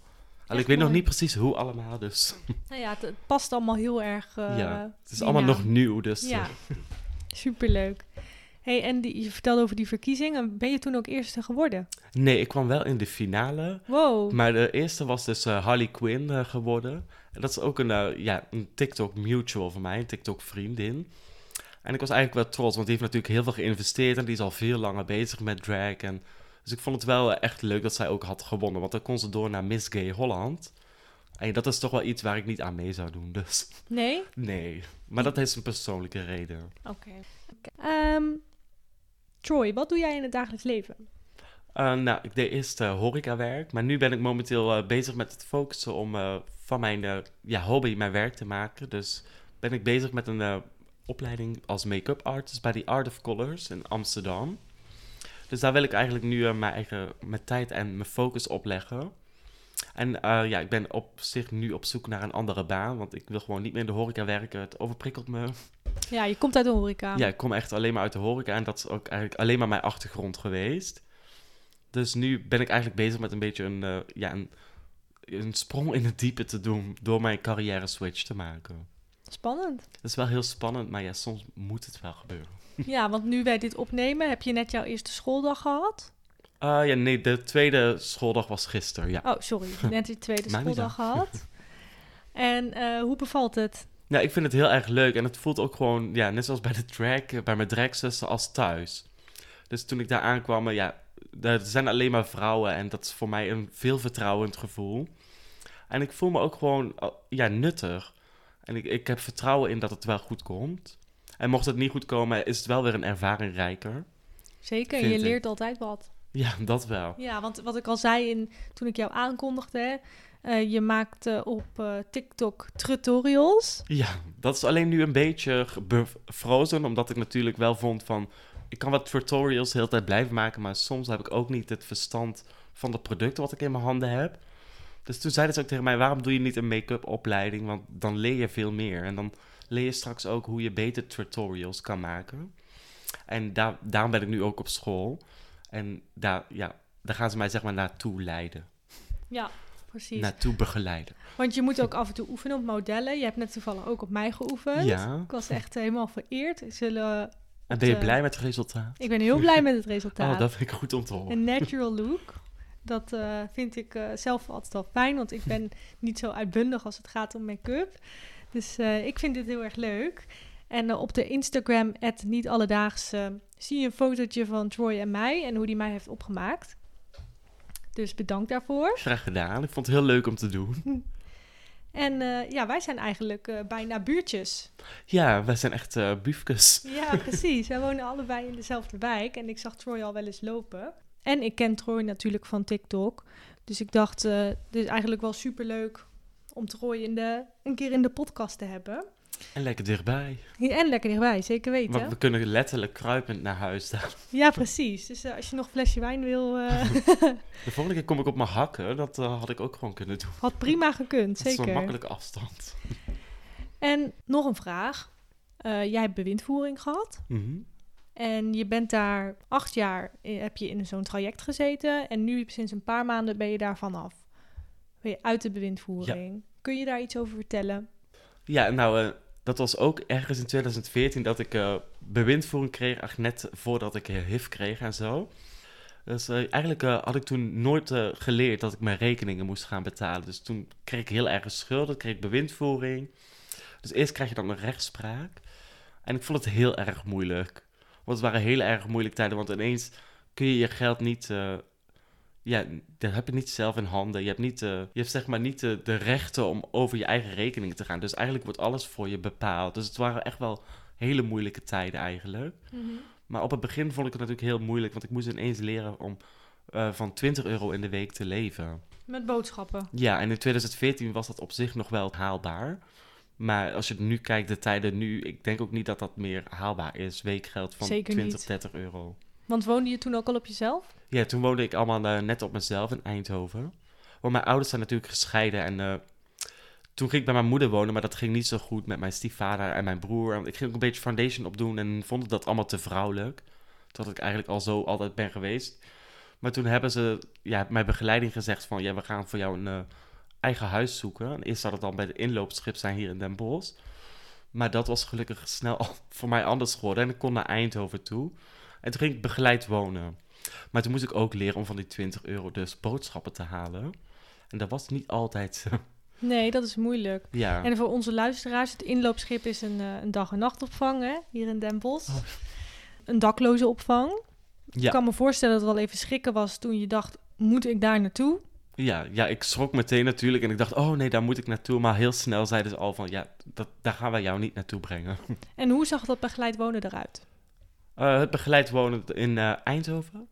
Echt ik weet nog niet precies hoe allemaal, dus Nou ja, het, het past allemaal heel erg... eh, ja. Het is allemaal nog nieuw, dus Ja, superleuk. Hey, en die, je vertelde over die verkiezingen. Ben je toen ook eerste geworden? nee, ik kwam wel in de finale. Wow. Maar de eerste was dus eh, Harley Quinn eh, geworden. En dat is ook een, eh, ja, een TikTok mutual van mij, een TikTok vriendin. En ik was eigenlijk wel trots, want die heeft natuurlijk heel veel geïnvesteerd en die is al veel langer bezig met drag. En, dus ik vond het wel echt leuk dat zij ook had gewonnen, want dan kon ze door naar Miss Gay Holland. En dat is toch wel iets waar ik niet aan mee zou doen, dus Nee? nee. Maar dat is een persoonlijke reden. Oké. Ehm, Troy, wat doe jij in het dagelijks leven? Eh, nou, ik deed eerst eh, horecawerk, maar nu ben ik momenteel eh, bezig met het focussen om van mijn ja, hobby mijn werk te maken. Dus ben ik bezig met een opleiding als make-up artist bij The Art of Colors in Amsterdam. Dus daar wil ik eigenlijk nu mijn eigen mijn tijd en mijn focus op leggen. En eh, ja, ik ben op zich nu op zoek naar een andere baan, want ik wil gewoon niet meer in de horeca werken. Het overprikkelt me. Ja, je komt uit de horeca. Ja, ik kom echt alleen maar uit de horeca en dat is ook eigenlijk alleen maar mijn achtergrond geweest. Dus nu ben ik eigenlijk bezig met een beetje een, eh, ja, een, een sprong in het diepe te doen door mijn carrière switch te maken. Spannend. Dat is wel heel spannend, maar ja, soms moet het wel gebeuren. Ja, want nu wij dit opnemen, heb je net jouw eerste schooldag gehad? Ah ja, nee, de tweede schooldag was gisteren, ja. Oh, sorry. Net je tweede schooldag gehad. En eh, hoe bevalt het? Nou, ik vind het heel erg leuk en het voelt ook gewoon, ja, net zoals bij de drag, eh, bij mijn dragzussen als thuis. Dus toen ik daar aankwam, ja, er zijn alleen maar vrouwen en dat is voor mij een veel vertrouwend gevoel. En ik voel me ook gewoon, eh, ja, nuttig. En ik, ik heb vertrouwen in dat het wel goed komt. En mocht het niet goed komen, is het wel weer een ervaring rijker. Zeker, je ik. leert altijd wat. Ja, dat wel. Ja, want wat ik al zei in, toen ik jou aankondigde, hè, eh, je maakt eh, op eh, TikTok tutorials. Ja, dat is alleen nu een beetje bevrozen, omdat ik natuurlijk wel vond van... Ik kan wat tutorials de hele tijd blijven maken, maar soms heb ik ook niet het verstand van de producten wat ik in mijn handen heb. Dus toen zeiden ze ook tegen mij, waarom doe je niet een make-up opleiding? Want dan leer je veel meer. En dan leer je straks ook hoe je beter tutorials kan maken. En daar, daarom ben ik nu ook op school. En daar, ja, daar gaan ze mij zeg maar naartoe leiden. Ja, precies. Naartoe begeleiden. Want je moet ook af en toe oefenen op modellen. Je hebt net toevallig ook op mij geoefend. Ja. Ik was echt helemaal vereerd. Zullen, En ben je de- blij met het resultaat? ik ben heel blij met het resultaat. Oh, dat vind ik goed om te horen. Een natural look. Dat eh, vind ik eh, zelf altijd wel fijn, want ik ben niet zo uitbundig als het gaat om make-up. Dus eh, ik vind dit heel erg leuk. En eh, op de Instagram, niet alledaags, zie je een fotootje van Troy en mij en hoe die mij heeft opgemaakt. Dus bedankt daarvoor. Graag gedaan. Ik vond het heel leuk om te doen. En eh, ja, wij zijn eigenlijk eh, bijna buurtjes. Ja, wij zijn echt uh, buufkes. Ja, precies. wij wonen allebei in dezelfde wijk. En ik zag Troy al wel eens lopen. En ik ken Troy natuurlijk van TikTok. Dus ik dacht, dit is eigenlijk wel superleuk om Troy in de, een keer in de podcast te hebben. En lekker dichtbij. Ja, en lekker dichtbij, zeker weten. Want we kunnen letterlijk kruipend naar huis staan. Ja, precies. Dus uh, als je nog een flesje wijn wil... Uh... de volgende keer kom ik op mijn hakken. Dat uh, had ik ook gewoon kunnen doen. Had prima gekund, zeker. is een makkelijke afstand. en nog een vraag. jij hebt bewindvoering gehad. Mm -hmm. En je bent daar acht jaar, heb je in zo'n traject gezeten. En nu sinds een paar maanden ben je daar vanaf. Ben je uit de bewindvoering. Ja. Kun je daar iets over vertellen? Ja, nou, dat was ook ergens in 2014 dat ik uh, bewindvoering kreeg, eigenlijk net voordat ik HIV kreeg en zo. Dus eigenlijk had ik toen nooit geleerd dat ik mijn rekeningen moest gaan betalen. Dus toen kreeg ik heel erg schulden, kreeg ik bewindvoering. Dus eerst krijg je dan een rechtspraak. En ik vond het heel erg moeilijk. Want het waren heel erg moeilijke tijden, want ineens kun je je geld niet ja, dat heb je niet zelf in handen. Je hebt, niet, uh, je hebt zeg maar niet de, de rechten om over je eigen rekening te gaan. Dus eigenlijk wordt alles voor je bepaald. Dus het waren echt wel hele moeilijke tijden eigenlijk. Mm -hmm. Maar op het begin vond ik het natuurlijk heel moeilijk, want ik moest ineens leren om uh, van 20 euro in de week te leven. Met boodschappen? Ja, en in 2014 was dat op zich nog wel haalbaar. Maar als je nu kijkt, de tijden nu, ik denk ook niet dat dat meer haalbaar is. Weekgeld van Zeker 20, niet. 30 euro. Want woonde je toen ook al op jezelf? Ja, toen woonde ik allemaal uh, net op mezelf in Eindhoven. Want mijn ouders zijn natuurlijk gescheiden en uh, toen ging ik bij mijn moeder wonen, maar dat ging niet zo goed met mijn stiefvader en mijn broer. Ik ging ook een beetje foundation opdoen en vond dat allemaal te vrouwelijk. Terwijl ik eigenlijk al zo altijd ben geweest. Maar toen hebben ze ja, mijn begeleiding gezegd van, ja, we gaan voor jou een uh, eigen huis zoeken. En eerst zou het dan bij de inloopschip zijn hier in Den Bosch. Maar dat was gelukkig snel voor mij anders geworden en ik kon naar Eindhoven toe. En toen ging ik begeleid wonen. Maar toen moest ik ook leren om van die 20 euro dus boodschappen te halen. En dat was niet altijd zo. Nee, dat is moeilijk. Ja. En voor onze luisteraars, het inloopschip is een, uh, een dag- en nachtopvang hè, hier in Den Bosch. Oh. Een dakloze opvang. Ja. Ik kan me voorstellen dat het wel even schrikken was toen je dacht, moet ik daar naartoe? Ja, ja, ik schrok meteen natuurlijk en ik dacht, oh nee, daar moet ik naartoe. Maar heel snel zeiden ze al van, ja, dat, daar gaan wij jou niet naartoe brengen. En hoe zag dat begeleid wonen eruit? Uh, het begeleid wonen in uh, Eindhoven.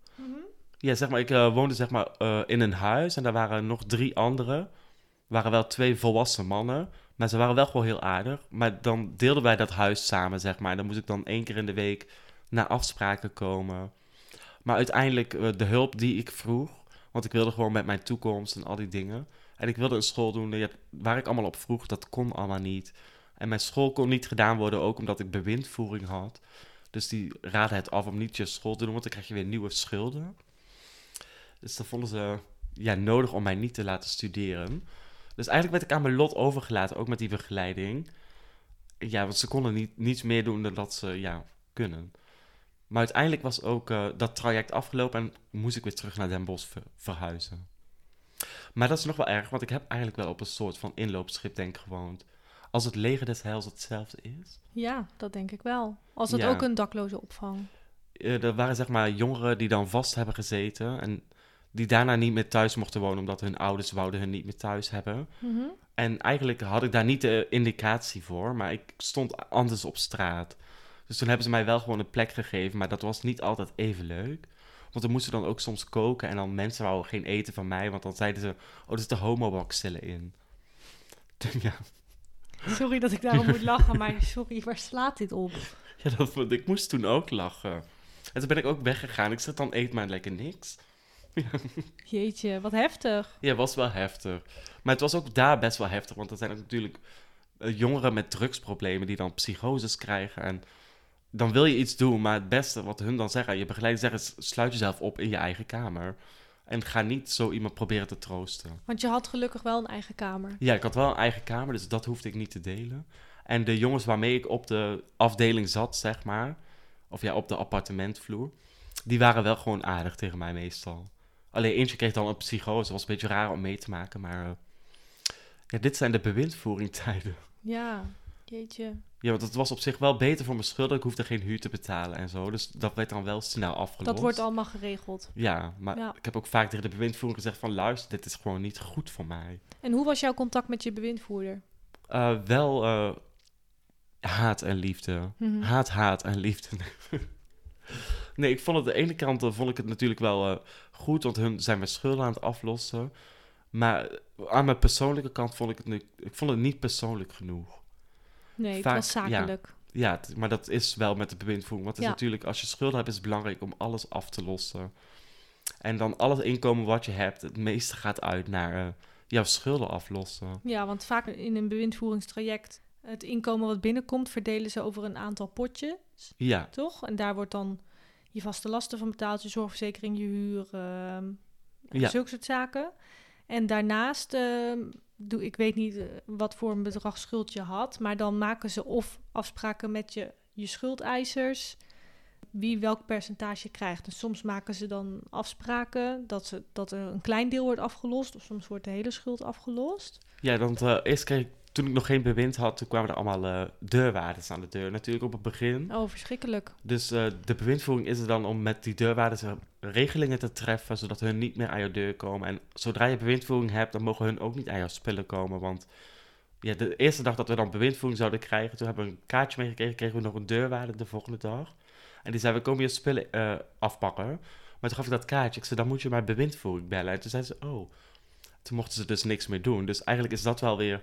Ja, zeg maar, ik uh, woonde zeg maar in een huis en daar waren nog drie anderen. Er waren wel twee volwassen mannen, maar ze waren wel gewoon heel aardig. Maar dan deelden wij dat huis samen, zeg maar. En dan moest ik dan één keer in de week naar afspraken komen. Maar uiteindelijk de hulp die ik vroeg, want ik wilde gewoon met mijn toekomst en al die dingen. En ik wilde een school doen waar ik allemaal op vroeg, dat kon allemaal niet. En mijn school kon niet gedaan worden, ook omdat ik bewindvoering had. Dus die raadde het af om niet je school te doen, want dan krijg je weer nieuwe schulden. Dus dat vonden ze ja, nodig om mij niet te laten studeren. Dus eigenlijk werd ik aan mijn lot overgelaten, ook met die begeleiding. Ja, want ze konden niet, niets meer doen dan dat ze ja, kunnen. Maar uiteindelijk was ook uh, dat traject afgelopen en moest ik weer terug naar Den Bosch ver verhuizen. Maar dat is nog wel erg, want ik heb eigenlijk wel op een soort van inloopschip denk gewoond. Als het leger des heils hetzelfde is. Ja, dat denk ik wel. Als het Ja. ook een dakloze opvang. Eh, er waren zeg maar jongeren die dan vast hebben gezeten en die daarna niet meer thuis mochten wonen omdat hun ouders wouden hun niet meer thuis hebben. Mhm. En eigenlijk had ik daar niet de indicatie voor, maar ik stond anders op straat. Dus toen hebben ze mij wel gewoon een plek gegeven, maar dat was niet altijd even leuk. Want we moesten dan ook soms koken en dan mensen wouden geen eten van mij, want dan zeiden ze, oh, er zitten homobacillen in. ja, Sorry dat ik daarom moet lachen, maar sorry, waar slaat dit op? ja dat, ik moest toen ook lachen. En toen ben ik ook weggegaan. Ik zeg dan, eet maar lekker niks. Jeetje, wat heftig. Ja, was wel heftig. Maar het was ook daar best wel heftig, want er zijn natuurlijk eh, jongeren met drugsproblemen die dan psychoses krijgen. En dan wil je iets doen, maar het beste wat hun dan zeggen, je begeleider zeggen, is sluit jezelf op in je eigen kamer. En ga niet zo iemand proberen te troosten. Want je had gelukkig wel een eigen kamer. Ja, ik had wel een eigen kamer, dus dat hoefde ik niet te delen. En de jongens waarmee ik op de afdeling zat, zeg maar, of ja, op de appartementvloer, die waren wel gewoon aardig tegen mij meestal. Alleen eentje kreeg dan een psychose, dat was een beetje raar om mee te maken, maar eh, ja, dit zijn de bewindvoeringtijden. Ja. Jeetje. Ja, want het was op zich wel beter voor mijn schulden. Ik hoefde geen huur te betalen en zo. Dus dat werd dan wel snel afgelost. Dat wordt allemaal geregeld. Ja, maar Ja. ik heb ook vaak tegen de bewindvoerder gezegd van... luister, dit is gewoon niet goed voor mij. En hoe was jouw contact met je bewindvoerder? Eh, wel eh, haat en liefde. Mhm. Haat, haat en liefde. nee, ik vond het de ene kant eh, vond ik het natuurlijk wel eh, goed, want hun zijn mijn schulden aan het aflossen. Maar aan mijn persoonlijke kant vond ik het, nu, ik vond het niet persoonlijk genoeg. Nee, het Vaak, was zakelijk. Ja, maar dat is wel met de bewindvoering. Want het is natuurlijk, als je schulden hebt, is het belangrijk om alles af te lossen. En dan al het inkomen wat je hebt, het meeste gaat uit naar eh, jouw schulden aflossen. Ja, want vaak in een bewindvoeringstraject, het inkomen wat binnenkomt, verdelen ze over een aantal potjes, Ja, toch? En daar wordt dan je vaste lasten van betaald, je zorgverzekering, je huur, ehm Ja. zulke soort zaken. En daarnaast, ehm, doe, ik weet niet eh, wat voor een bedrag schuld je had, maar dan maken ze of afspraken met je, je schuldeisers, wie welk percentage krijgt. Dus soms maken ze dan afspraken dat, ze, dat er een klein deel wordt afgelost, of soms wordt de hele schuld afgelost. ja want eh, eerst kreeg ik, toen ik nog geen bewind had, toen kwamen er allemaal eh, deurwaarders aan de deur. Natuurlijk op het begin. Oh, verschrikkelijk. Dus eh, de bewindvoering is er dan om met die deurwaarders eh, regelingen te treffen, zodat hun niet meer aan je deur komen. En zodra je bewindvoering hebt, dan mogen hun ook niet aan jouw spullen komen. Want ja, de eerste dag dat we dan bewindvoering zouden krijgen, toen hebben we een kaartje meegekregen, kregen we nog een deurwaarder de volgende dag. En die zei, we komen je spullen afpakken. Maar toen gaf ik dat kaartje, ik zei, dan moet je maar bewindvoering bellen. En toen zei ze, oh. Toen mochten ze dus niks meer doen. Dus eigenlijk is dat wel weer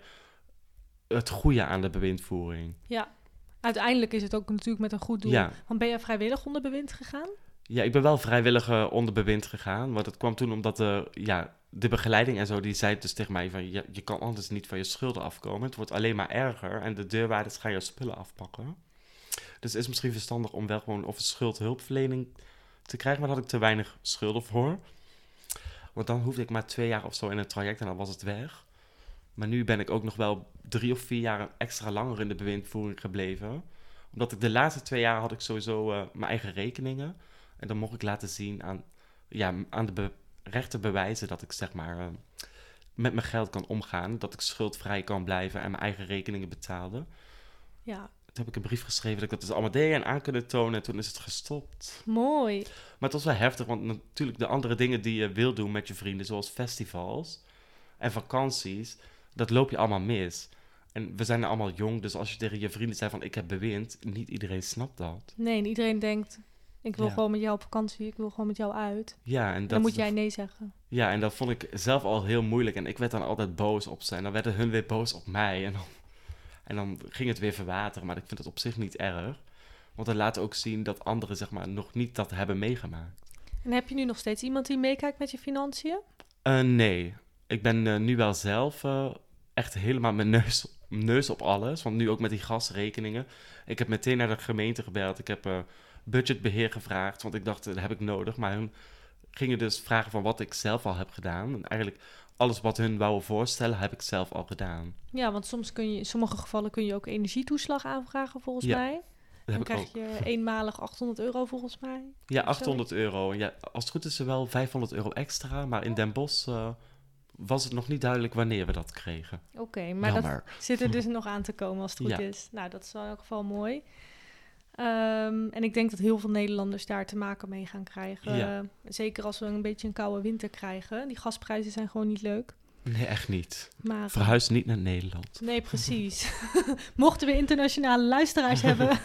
het goede aan de bewindvoering. Ja. Uiteindelijk is het ook natuurlijk met een goed doel. Ja. Want ben je vrijwillig onder bewind gegaan? Ja, ik ben wel vrijwillig eh, onder bewind gegaan. Want het kwam toen omdat de, ja, de begeleiding en zo, die zei dus tegen mij van... Je, je kan anders niet van je schulden afkomen. Het wordt alleen maar erger en de deurwaarders gaan je spullen afpakken. Dus het is misschien verstandig om wel gewoon of een schuldhulpverlening te krijgen. Maar daar had ik te weinig schulden voor. Want dan hoefde ik maar twee jaar of zo in een traject en dan was het weg. Maar nu ben ik ook nog wel drie of vier jaar extra langer in de bewindvoering gebleven. Omdat ik de laatste twee jaar had ik sowieso eh, mijn eigen rekeningen. En dan mocht ik laten zien aan, ja, aan de be- rechte bewijzen dat ik zeg maar eh, met mijn geld kan omgaan. Dat ik schuldvrij kan blijven en mijn eigen rekeningen betaalde. Ja, Toen heb ik een brief geschreven dat ik dat dus allemaal deed en aan kunnen tonen. En toen is het gestopt. mooi. Maar het was wel heftig, want natuurlijk de andere dingen die je wil doen met je vrienden, zoals festivals en vakanties, dat loop je allemaal mis. En we zijn allemaal jong, dus als je tegen je vrienden zei van ik heb bewind, niet iedereen snapt dat. Nee, en iedereen denkt, ik wil Ja. gewoon met jou op vakantie, ik wil gewoon met jou uit. Ja, en dat, dan moet jij nee zeggen. ja, en dat vond ik zelf al heel moeilijk. En ik werd dan altijd boos op ze. En dan werden hun weer boos op mij. En dan, en dan ging het weer verwateren. Maar ik vind het op zich niet erg. Want dat laat ook zien dat anderen zeg maar, nog niet dat hebben meegemaakt. En heb je nu nog steeds iemand die meekijkt met je financiën? Eh, nee, ik ben eh, nu wel zelf eh, echt helemaal mijn neus, neus op alles. Want nu ook met die gasrekeningen. Ik heb meteen naar de gemeente gebeld. Ik heb eh, budgetbeheer gevraagd, want ik dacht, dat heb ik nodig. Maar hun gingen dus vragen van wat ik zelf al heb gedaan. En eigenlijk alles wat hun wouden voorstellen, heb ik zelf al gedaan. Ja, want soms kun je, in sommige gevallen kun je ook energietoeslag aanvragen volgens Ja, mij. Dat Dan krijg je eenmalig 800 euro volgens mij. Ja, of 800 euro. Ja, als het goed is er wel 500 euro extra. Maar in Den Bosch was het nog niet duidelijk wanneer we dat kregen. Oké, maar dat zit er dus nog aan te komen als het goed Ja. is. Nou, dat is wel in elk geval mooi. Ehm, en ik denk dat heel veel Nederlanders daar te maken mee gaan krijgen. Ja. Zeker als we een beetje een koude winter krijgen. Die gasprijzen zijn gewoon niet leuk. Nee, echt niet. Maar, Verhuis niet naar Nederland. Nee, precies. Mochten we internationale luisteraars hebben,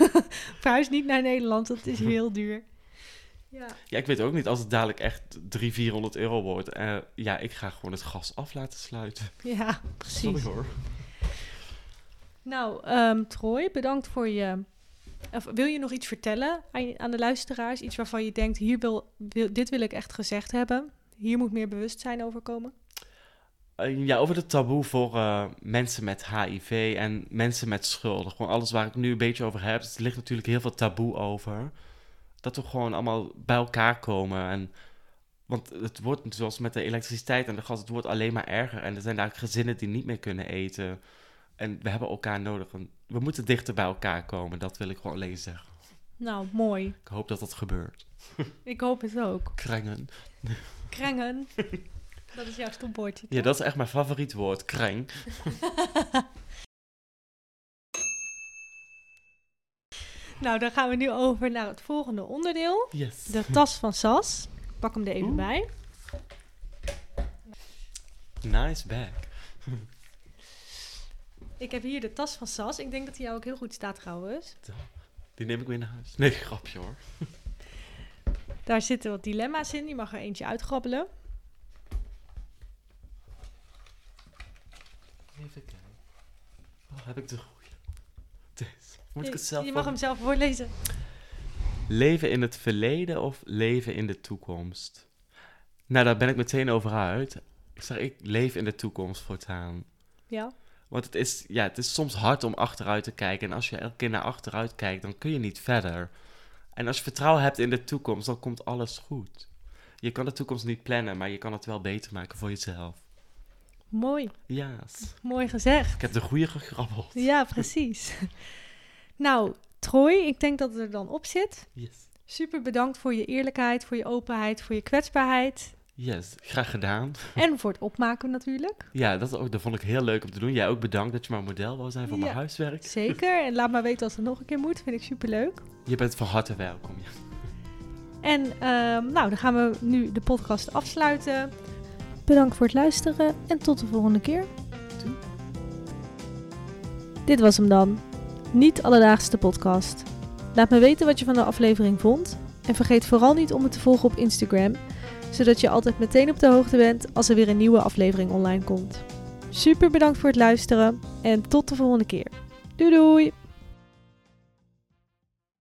verhuis niet naar Nederland. Dat is heel duur. Ja. Ja, ik weet ook niet als het dadelijk echt 300, 400 euro wordt. eh, ja, ik ga gewoon het gas af laten sluiten. Ja, precies. Sorry hoor. Nou, ehm, Troy, bedankt voor je. Of, wil je nog iets vertellen aan, aan de luisteraars? Iets waarvan je denkt: hier wil, wil, dit wil ik echt gezegd hebben. Hier moet meer bewustzijn over komen. Eh, ja, over het taboe voor eh, mensen met HIV en mensen met schulden. Gewoon alles waar ik nu een beetje over heb. Er ligt natuurlijk heel veel taboe over. Dat we gewoon allemaal bij elkaar komen. En, want het wordt, zoals met de elektriciteit en de gas, het wordt alleen maar erger. En er zijn daar gezinnen die niet meer kunnen eten. En we hebben elkaar nodig. En we moeten dichter bij elkaar komen. Dat wil ik gewoon alleen zeggen. Nou, mooi. Ik hoop dat dat gebeurt. Ik hoop het ook. Krengen. Krengen. Dat is jouw stopwoordje. Ja, dat is echt mijn favoriet woord. Kreng. Nou, dan gaan we nu over naar het volgende onderdeel. Yes. De tas van Sas. Ik pak hem er even Oeh. bij. Nice bag. Ik heb hier de tas van Sas. Ik denk dat die jou ook heel goed staat trouwens. Die neem ik mee naar huis. Nee, grapje hoor. Daar zitten wat dilemma's in. Die mag er eentje uitgrabbelen. Even kijken. Oh, heb ik de. Moet ik je het zelf je mag hem zelf voorlezen. Leven in het verleden of leven in de toekomst? Nou, daar ben ik meteen over uit. Ik zeg, ik leef in de toekomst voortaan. Ja. Want het is, ja, het is soms hard om achteruit te kijken. En als je elke keer naar achteruit kijkt, dan kun je niet verder. En als je vertrouwen hebt in de toekomst, dan komt alles goed. Je kan de toekomst niet plannen, maar je kan het wel beter maken voor jezelf. Mooi. Yes. Mooi gezegd. Ik heb de goede gegrabbeld. Ja, precies. Nou, Troy, ik denk dat het er dan op zit. Yes. Super bedankt voor je eerlijkheid, voor je openheid, voor je kwetsbaarheid. Yes, graag gedaan. En voor het opmaken natuurlijk. Ja, dat, ook, dat vond ik heel leuk om te doen. Jij ook bedankt dat je mijn model wou zijn voor mijn huiswerk. Zeker. En laat maar weten als het nog een keer moet. Vind ik super leuk. Je bent van harte welkom. Ja. En ehm, nou, dan gaan we nu de podcast afsluiten. Bedankt voor het luisteren en tot de volgende keer. Doei. Dit was hem dan. Niet alledaagse podcast. Laat me weten wat je van de aflevering vond. En vergeet vooral niet om me te volgen op Instagram, zodat je altijd meteen op de hoogte bent als er weer een nieuwe aflevering online komt. Super bedankt voor het luisteren en tot de volgende keer. Doei doei!